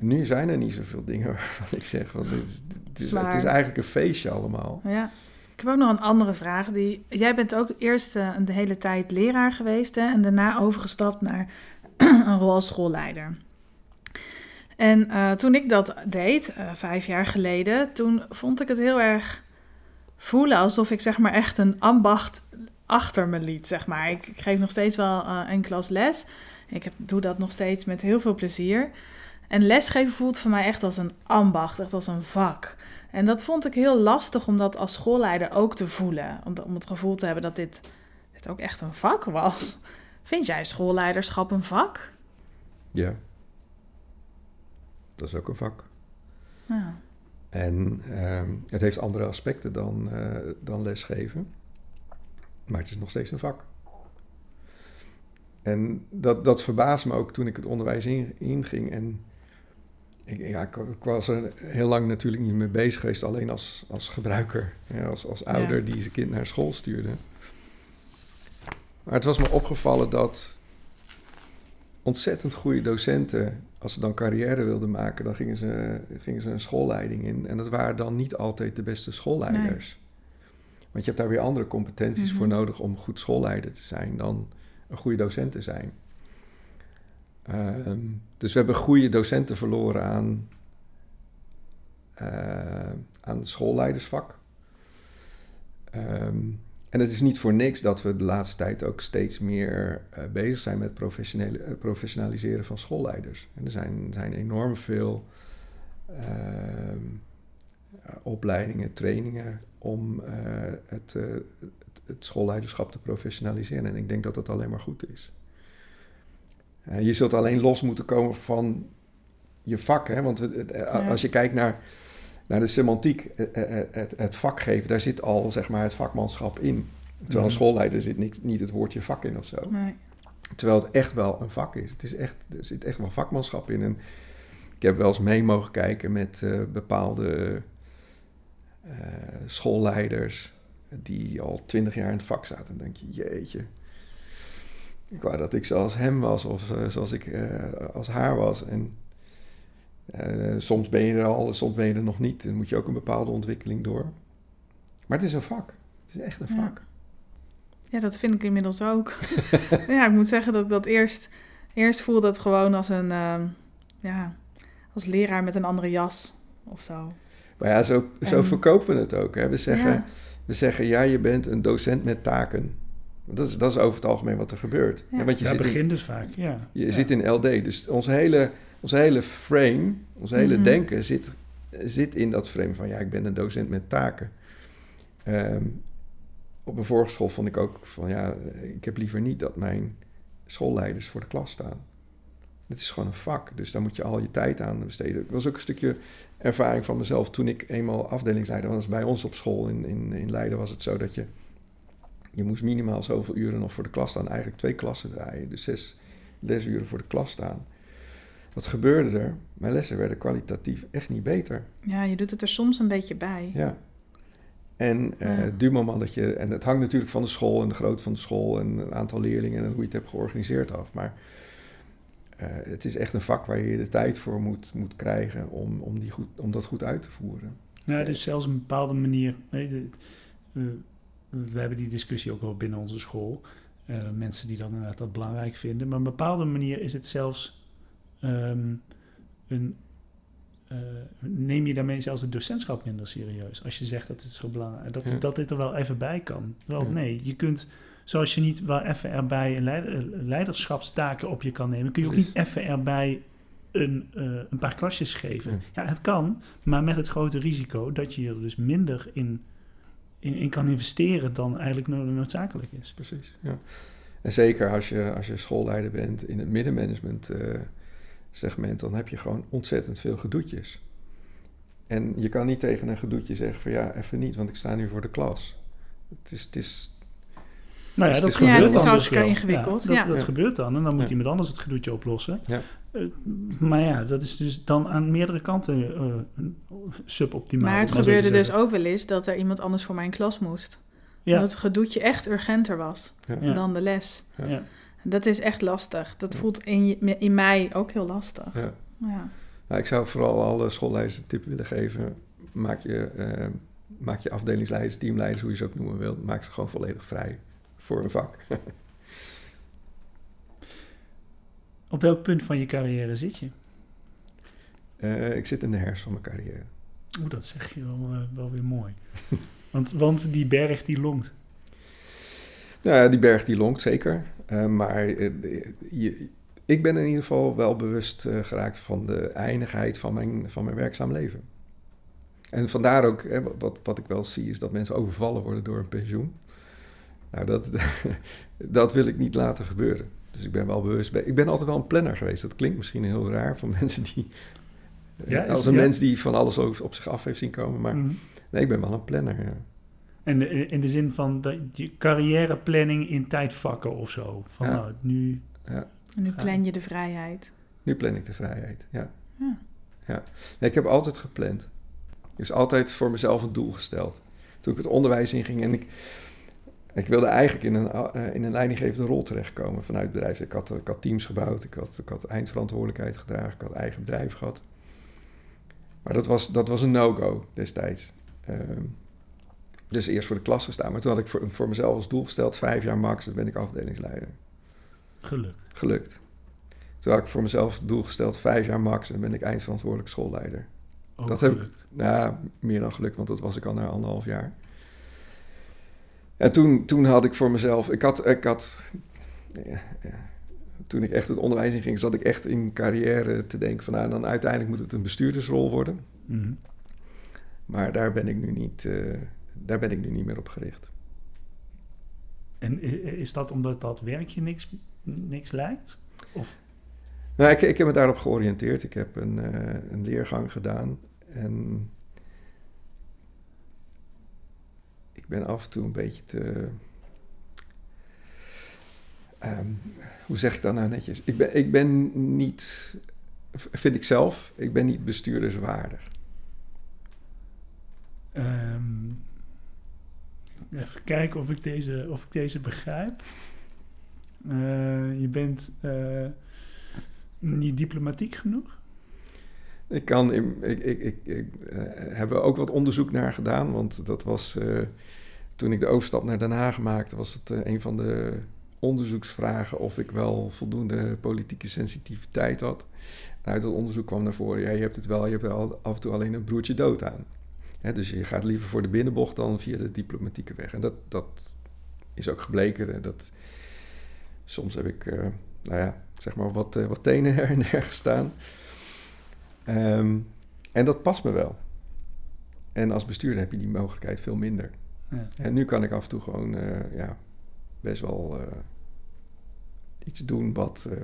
Nu zijn er niet zoveel dingen waarvan ik zeg, van dit is, dit is, Zwaar. het is eigenlijk een feestje allemaal. ja. Ik heb ook nog een andere vraag. Die, jij bent ook eerst eh, de hele tijd leraar geweest hè, en daarna overgestapt naar een rol als schoolleider. En eh, toen ik dat deed, eh, vijf jaar geleden, toen vond ik het heel erg voelen alsof ik zeg maar echt een ambacht achter me liet, zeg maar. Ik, ik geef nog steeds wel eh, een klas les. Ik heb, doe dat nog steeds met heel veel plezier. En lesgeven voelt voor mij echt als een ambacht, echt als een vak. En dat vond ik heel lastig om dat als schoolleider ook te voelen. Om, om het gevoel te hebben dat dit, dit ook echt een vak was. Vind jij schoolleiderschap een vak? Ja. Dat is ook een vak. Ja. En ehm, het heeft andere aspecten dan, eh, dan lesgeven. Maar het is nog steeds een vak. En dat, dat verbaasde me ook toen ik het onderwijs in, inging. En ik, ja, ik, ik was er heel lang natuurlijk niet mee bezig geweest, alleen als, als gebruiker. Ja, als, als ouder Ja. die zijn kind naar school stuurde. Maar het was me opgevallen dat ontzettend goede docenten, als ze dan carrière wilden maken, dan gingen ze, gingen ze een schoolleiding in. En dat waren dan niet altijd de beste schoolleiders. Want je hebt daar weer andere competenties voor Mhm. nodig om goed schoolleider te zijn dan een goede docent te zijn. Ehm, dus we hebben goede docenten verloren aan, eh, aan het schoolleidersvak. Ehm, en het is niet voor niks dat we de laatste tijd ook steeds meer eh, bezig zijn met professionele, eh, professionaliseren van schoolleiders. En er zijn, zijn enorm veel ehm, eh, opleidingen, trainingen om het, het, het schoolleiderschap te professionaliseren. En ik denk dat dat alleen maar goed is. Je zult alleen los moeten komen van je vak. Hè? Want het- het- Ja. als je kijkt naar, naar de semantiek, eh, eh, eh, het, het vak geven, daar zit al zeg maar, het vakmanschap in. Terwijl een Mhm. schoolleider zit niet, niet het woordje vak in of zo. Nee. Terwijl het echt wel een vak is. Het is echt, er zit echt wel vakmanschap in. En ik heb wel eens mee mogen kijken met bepaalde schoolleiders die al twintig jaar in het vak zaten. Dan denk je, jeetje. Ik wou dat ik zoals hem was of zoals ik als haar was. En eh, soms ben je er al, soms ben je er nog niet. Dan moet je ook een bepaalde ontwikkeling door. Maar het is een vak. Het is echt een vak. Ja, dat vind ik inmiddels ook. ja, ik moet zeggen dat ik dat eerst, eerst voelde het gewoon als een, ehm, ja, als leraar met een andere jas of zo. Maar ja, zo, zo En- verkopen we het ook. Hè. We, zeggen, Ja. we zeggen, ja, je bent een docent met taken. Dat is, dat is over het algemeen wat er gebeurt. Ja. Ja, want je, Daar zit in, begint het vaak, ja. je Ja. zit in LD. Dus onze hele, onze hele frame, ons hele Mhm. denken zit, zit in dat frame van... ja, ik ben een docent met taken. Ehm, op mijn vorige school vond ik ook van... ja, ik heb liever niet dat mijn schoolleiders voor de klas staan. Het is gewoon een vak, dus daar moet je al je tijd aan besteden. Dat was ook een stukje ervaring van mezelf toen ik eenmaal afdelingsleider was. Bij ons op school in, in, in Leiden was het zo dat je... je moest minimaal zoveel uren nog voor de klas staan. Eigenlijk twee klassen draaien, dus zes lesuren voor de klas staan. Wat gebeurde er? Mijn lessen werden kwalitatief echt niet beter. Ja, je doet het er soms een beetje bij. Ja. En eh Ja. moment dat je... En het hangt natuurlijk van de school en de grootte van de school... en het aantal leerlingen en hoe je het hebt georganiseerd af. Maar eh, het is echt een vak waar je de tijd voor moet, moet krijgen... Om, om, die goed, om dat goed uit te voeren. Nou, het is zelfs een bepaalde manier. Weet je, eh, we hebben die discussie ook wel binnen onze school. Eh, mensen die dan inderdaad dat belangrijk vinden. Maar op een bepaalde manier is het zelfs ehm, een. eh, neem je daarmee zelfs het docentschap minder serieus? Als je zegt dat het zo belangrijk dat, Ja. dat dit er wel even bij kan. Wel, Ja. nee, je kunt. Zoals je niet wel even erbij een eh, leiderschapstaken op je kan nemen, kun je ook niet even erbij een, een paar klasjes geven. Ja. Ja, het kan, maar met het grote risico dat je er dus minder in, in, kan investeren dan eigenlijk no- noodzakelijk is. Precies, ja. En zeker als je, als je schoolleider bent in het middenmanagement eh, segment... dan heb je gewoon ontzettend veel gedoetjes. En je kan niet tegen een gedoetje zeggen van... ja, even niet, want ik sta nu voor de klas. Het is... Het is Nou ja, Dus dat gebeurt Ja, dat is dan dus hartstikke wel. ingewikkeld, Ja, dat, ja. dat Ja. gebeurt dan en dan moet Ja. iemand anders het gedoetje oplossen. Ja. Eh, maar ja, dat is dus dan aan meerdere kanten eh, suboptimaal. Maar het gebeurde dus ook wel eens dat er iemand anders voor mijn klas moest. Ja, Dat het gedoetje echt urgenter was ja. Ja. dan de les. ja. Dat is echt lastig. Dat Ja. voelt in, je- in mij ook heel lastig. Ja. Ja. Nou, ik zou vooral alle schoolleiders een tip willen geven. Maak je, eh, maak je afdelingsleiders, teamleiders, hoe je ze ook noemen wilt... maak ze gewoon volledig vrij voor een vak. Op welk punt van je carrière zit je? Eh, ik zit in de herfst van mijn carrière. Oeh, dat zeg je wel, eh, wel weer mooi. want, want die berg die longt. Nou ja, die berg die lonkt zeker. Eh, maar je, ik ben in ieder geval wel bewust geraakt van de eindigheid van mijn, van mijn werkzaam leven. En vandaar ook, hè, wat, wat ik wel zie, is dat mensen overvallen worden door een pensioen. Nou, dat, dat wil ik niet laten gebeuren. Dus ik ben wel bewust. bij- Ik ben altijd wel een planner geweest. Dat klinkt misschien heel raar voor mensen die. eh, Ja, is- als een ja. mens die van alles op, op zich af heeft zien komen. Maar Mhm. nee, ik ben wel een planner. Ja. En de- in de zin van dat je carrièreplanning in tijdvakken of zo. Van Ja. nou, nu... Ja. En nu plan je de vrijheid. Nu plan ik de vrijheid, ja. Ja. ja. Nee, ik heb altijd gepland. Dus altijd voor mezelf een doel gesteld. Toen ik het onderwijs inging en ik... Ik wilde eigenlijk in een, eh, in een leidinggevende rol terechtkomen vanuit het bedrijf. Ik had, ik had teams gebouwd, ik had, ik had eindverantwoordelijkheid gedragen, ik had eigen bedrijf gehad. Maar dat was, dat was een no-go destijds. Ehm, dus eerst voor de klas gestaan. Maar toen had ik voor, voor mezelf als doel gesteld, vijf jaar max, dan ben ik afdelingsleider. Gelukt. Gelukt. Toen had ik voor mezelf het doel gesteld, vijf jaar max, en ben ik eindverantwoordelijk schoolleider. Ook Dat heb ik-. Nou, meer dan gelukt, want dat was ik al na anderhalf jaar. En toen, toen had ik voor mezelf, ik had, ik had ja, ja. toen ik echt het onderwijs in ging, zat ik echt in carrière te denken van, nou, dan uiteindelijk moet het een bestuurdersrol worden. Mhm. Maar daar ben ik nu niet, eh, daar ben ik nu niet meer op gericht. En is dat omdat dat werkje niks, niks lijkt? Of, Nou, ik, ik heb me daarop georiënteerd. Ik heb een, eh, een leergang gedaan. En ik ben af en toe een beetje te. ehm, hoe zeg ik dat nou netjes? Ik ben, ik ben niet, vind ik zelf, ik ben niet bestuurderswaardig. ehm, even kijken of ik deze, of ik deze begrijp. Eh, je bent eh, niet diplomatiek genoeg? Ik kan, in, ik, ik, ik, eh, heb er ook wat onderzoek naar gedaan, want dat was eh, toen ik de overstap naar Den Haag maakte, was het eh, een van de onderzoeksvragen of ik wel voldoende politieke sensitiviteit had. Uit dat onderzoek kwam naar voren, ja, je hebt het wel, je hebt al, af en toe alleen een broertje dood aan. Hè, dus je gaat liever voor de binnenbocht dan via de diplomatieke weg. En dat, dat is ook gebleken. eh, Dat, soms heb ik, nou ja, zeg maar wat, wat tenen her en der gestaan. Ehm, en dat past me wel. En als bestuurder heb je die mogelijkheid veel minder. Ja. En nu kan ik af en toe gewoon eh, ja, best wel eh, iets doen wat, eh,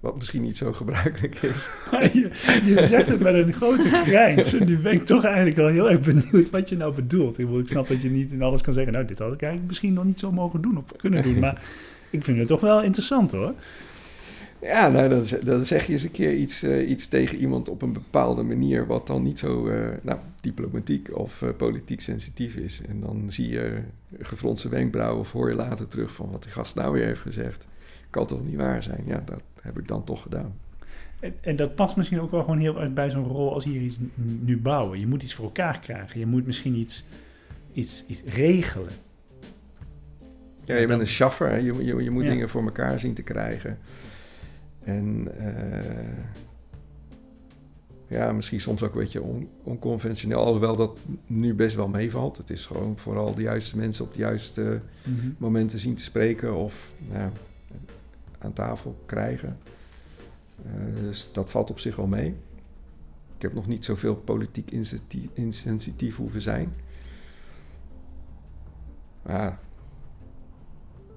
wat misschien niet zo gebruikelijk is. je, je zegt het met een grote grijns. En nu ben ik toch eigenlijk wel heel erg benieuwd wat je nou bedoelt. Ik, ik snap dat je niet in alles kan zeggen... nou, dit had ik eigenlijk misschien nog niet zo mogen doen of kunnen doen. Maar ik vind het toch wel interessant, hoor. Ja, nou, dan, zeg- dan zeg je eens een keer iets, eh, iets tegen iemand op een bepaalde manier... wat dan niet zo eh, nou, diplomatiek of eh, politiek sensitief is. En dan zie je gefronste wenkbrauwen of hoor je later terug van wat die gast nou weer heeft gezegd. Kan toch niet waar zijn? Ja, dat heb ik dan toch gedaan. En, en dat past misschien ook wel gewoon heel erg bij zo'n rol als hier iets nu bouwen. Je moet iets voor elkaar krijgen. Je moet misschien iets, iets, iets regelen. Ja, je bent een schaffer. Je, je, je moet Ja. dingen voor elkaar zien te krijgen. En eh, ja, misschien soms ook een beetje on- onconventioneel. Alhoewel dat nu best wel meevalt. Het is gewoon vooral de juiste mensen op de juiste momenten zien te spreken of ja, aan tafel krijgen. Eh, dus dat valt op zich wel mee. Ik heb nog niet zoveel politiek insensitief, insensitief hoeven zijn. Maar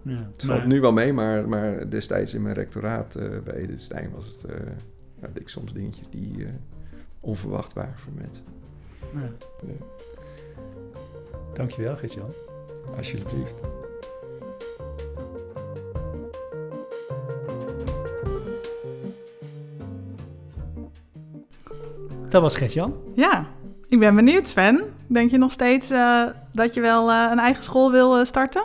Ja, het valt nu wel mee, maar, maar destijds in mijn rectoraat eh, bij Edith Stein was het... eh ja, had ik soms dingetjes die eh, onverwacht waren voor mensen. Ja. Ja. Dankjewel, Gert-Jan. Alsjeblieft. Dat was Gert-Jan. Ja, ik ben benieuwd, Sven. Denk je nog steeds eh, dat je wel eh, een eigen school wil eh, starten?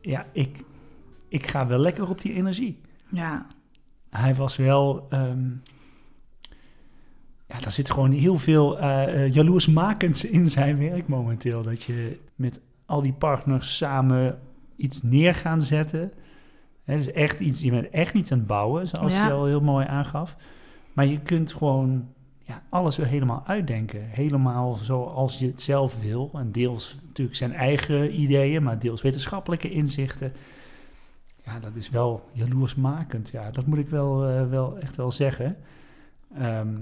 Ja, ik, ik ga wel lekker op die energie. Ja, Hij was wel... ehm, ja, daar zit gewoon heel veel eh eh, jaloersmakends in zijn werk momenteel. Dat je met al die partners samen iets neer gaan zetten. Hè, dus echt iets, je bent echt iets aan het bouwen, zoals Ja. je al heel mooi aangaf. Maar je kunt gewoon ja, alles weer helemaal uitdenken. Helemaal zoals je het zelf wil. En deels natuurlijk zijn eigen ideeën, maar deels wetenschappelijke inzichten. Ja, dat is wel jaloersmakend. Ja, dat moet ik wel, eh, wel echt wel zeggen. Ehm,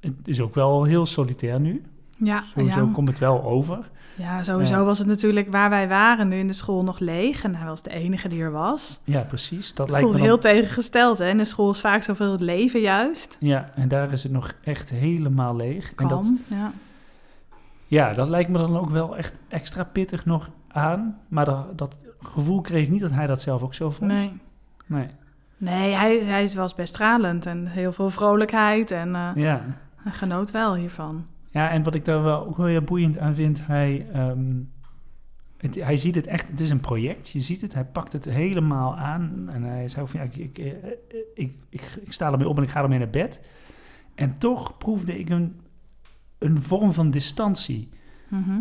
het is ook wel heel solitair nu. Ja, Sowieso ja. komt het wel over. ja sowieso was het natuurlijk waar wij waren nu in de school nog leeg. En hij was de enige die er was. Ja, precies. Dat lijkt voelt heel tegengesteld. Hè? In de school is vaak zoveel het leven juist. Ja, en daar is het nog echt helemaal leeg. En dat, ja. ja, dat lijkt me dan ook wel echt extra pittig nog aan. Maar dat, dat gevoel kreeg ik niet dat hij dat zelf ook zo vond. Nee. Nee. Nee, hij, hij was best stralend en heel veel vrolijkheid en eh, Ja. hij genoot wel hiervan. Ja, en wat ik daar wel ook wel heel boeiend aan vind, hij, ehm, het, hij ziet het echt, het is een project, je ziet het, hij pakt het helemaal aan. En hij zei van, ja, ik, ik, eh, ik, ik, ik sta ermee op en ik ga ermee naar bed. En toch proefde ik een, een vorm van distantie. Mhm.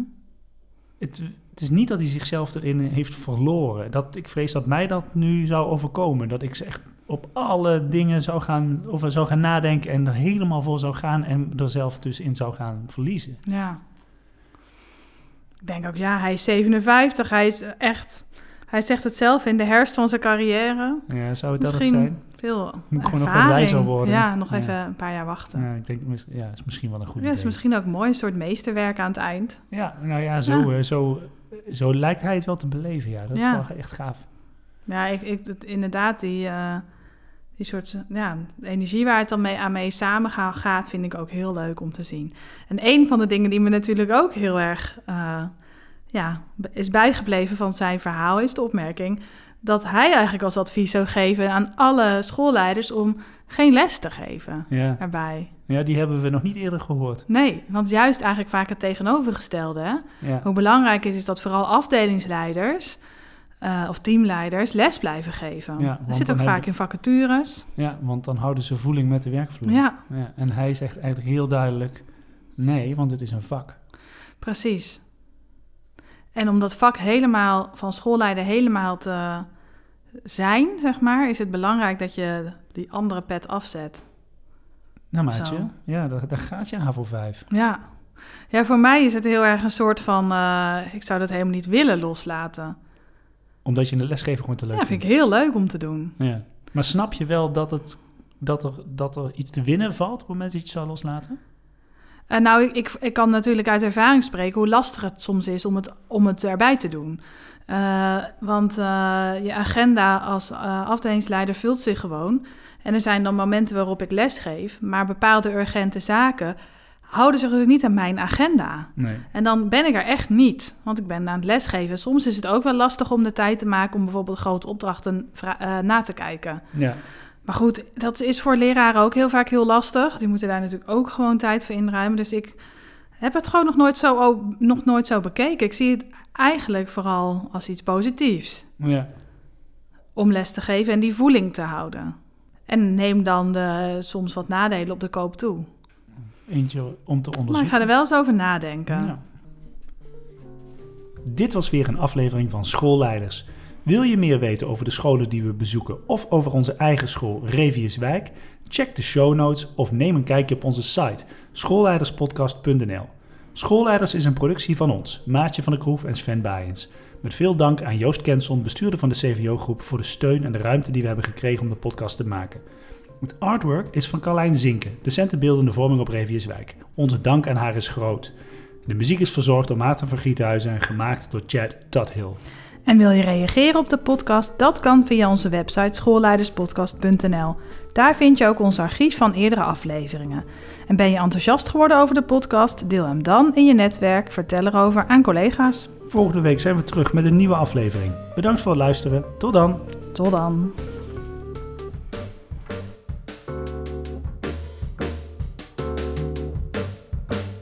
Het, het is niet dat hij zichzelf erin heeft verloren. Dat, ik vrees dat mij dat nu zou overkomen. Dat ik echt op alle dingen zou gaan, over zou gaan nadenken en er helemaal voor zou gaan en er zelf dus in zou gaan verliezen. Ja. Ik denk ook, ja, hij is 57. Hij is echt, hij zegt het zelf, in de herfst van zijn carrière. Ja, zou het dat het zijn? veel Moet gewoon nog wat ervaring. wijzer worden. Ja, nog Ja. even een paar jaar wachten. Ja, ik denk, ja, is misschien wel een goed Ja, is misschien ook mooi, een soort meesterwerk aan het eind. Ja, nou ja, zo, eh, zo, zo lijkt hij het wel te beleven. Ja, dat Ja. is wel echt gaaf. Ja, ik, ik, het, inderdaad, die, eh, die soort ja, de energie waar het dan mee, aan mee samen ga- gaat, vind ik ook heel leuk om te zien. En een van de dingen die me natuurlijk ook heel erg eh, ja, is bijgebleven van zijn verhaal, is de opmerking dat hij eigenlijk als advies zou geven aan alle schoolleiders om geen les te geven Ja. erbij. ja, die hebben we nog niet eerder gehoord. Nee, want juist eigenlijk vaak het tegenovergestelde. Hè? Ja, Hoe belangrijk het is dat vooral afdelingsleiders eh, of teamleiders les blijven geven. Ja, dat zit ook vaak hebben- in vacatures. ja, want dan houden ze voeling met de werkvloer. Ja, Ja, en hij zegt eigenlijk heel duidelijk: nee, want het is een vak. precies. En om dat vak helemaal van schoolleider helemaal te zijn, zeg maar, is het belangrijk dat je die andere pet afzet. Nou, maatje, Zo. ja, daar, daar gaat je aan voor vijf. Ja. Ja, voor mij is het heel erg een soort van, eh, ik zou dat helemaal niet willen loslaten. Omdat je een lesgever gewoon te leuk Ja, vind vindt. ik heel leuk om te doen. Ja. Maar snap je wel dat, het, dat, er, dat er iets te winnen valt op het moment dat je het zou loslaten? Eh, nou, ik, ik, ik kan natuurlijk uit ervaring spreken hoe lastig het soms is om het, om het erbij te doen. Eh, want eh, je agenda als afdelingsleider vult zich gewoon. En er zijn dan momenten waarop ik les geef, maar bepaalde urgente zaken houden zich niet aan mijn agenda. Nee. En dan ben ik er echt niet, want ik ben aan het lesgeven. Soms is het ook wel lastig om de tijd te maken om bijvoorbeeld grote opdrachten eh, na te kijken. Ja. Maar goed, dat is voor leraren ook heel vaak heel lastig. Die moeten daar natuurlijk ook gewoon tijd voor inruimen. Dus ik heb het gewoon nog nooit zo, nog nooit zo bekeken. Ik zie het eigenlijk vooral als iets positiefs. ja. Om les te geven en die voeling te houden. En neem dan de, soms wat nadelen op de koop toe. Eentje om te Maar ik onderzoeken. ga er wel eens over nadenken. Ja. Dit was weer een aflevering van Schoolleiders. Wil je meer weten over de scholen die we bezoeken of over onze eigen school Reviuswijk? Check de show notes of neem een kijkje op onze site schoolleiderspodcast.nl. Schoolleiders is een productie van ons, Maatje van der Kroef en Sven Baaiens. Met veel dank aan Joost Kenson, bestuurder van de CVO-groep, voor de steun en de ruimte die we hebben gekregen om de podcast te maken. Het artwork is van Carlijn Zinken, docenten beeldende vorming op Reviuswijk. Onze dank aan haar is groot. De muziek is verzorgd door Maarten van Giethuizen en gemaakt door Chad Tuthill. En wil je reageren op de podcast? Dat kan via onze website schoolleiderspodcast.nl. Daar vind je ook ons archief van eerdere afleveringen. En ben je enthousiast geworden over de podcast? Deel hem dan in je netwerk. Vertel erover aan collega's. Volgende week zijn we terug met een nieuwe aflevering. Bedankt voor het luisteren. Tot dan! Tot dan.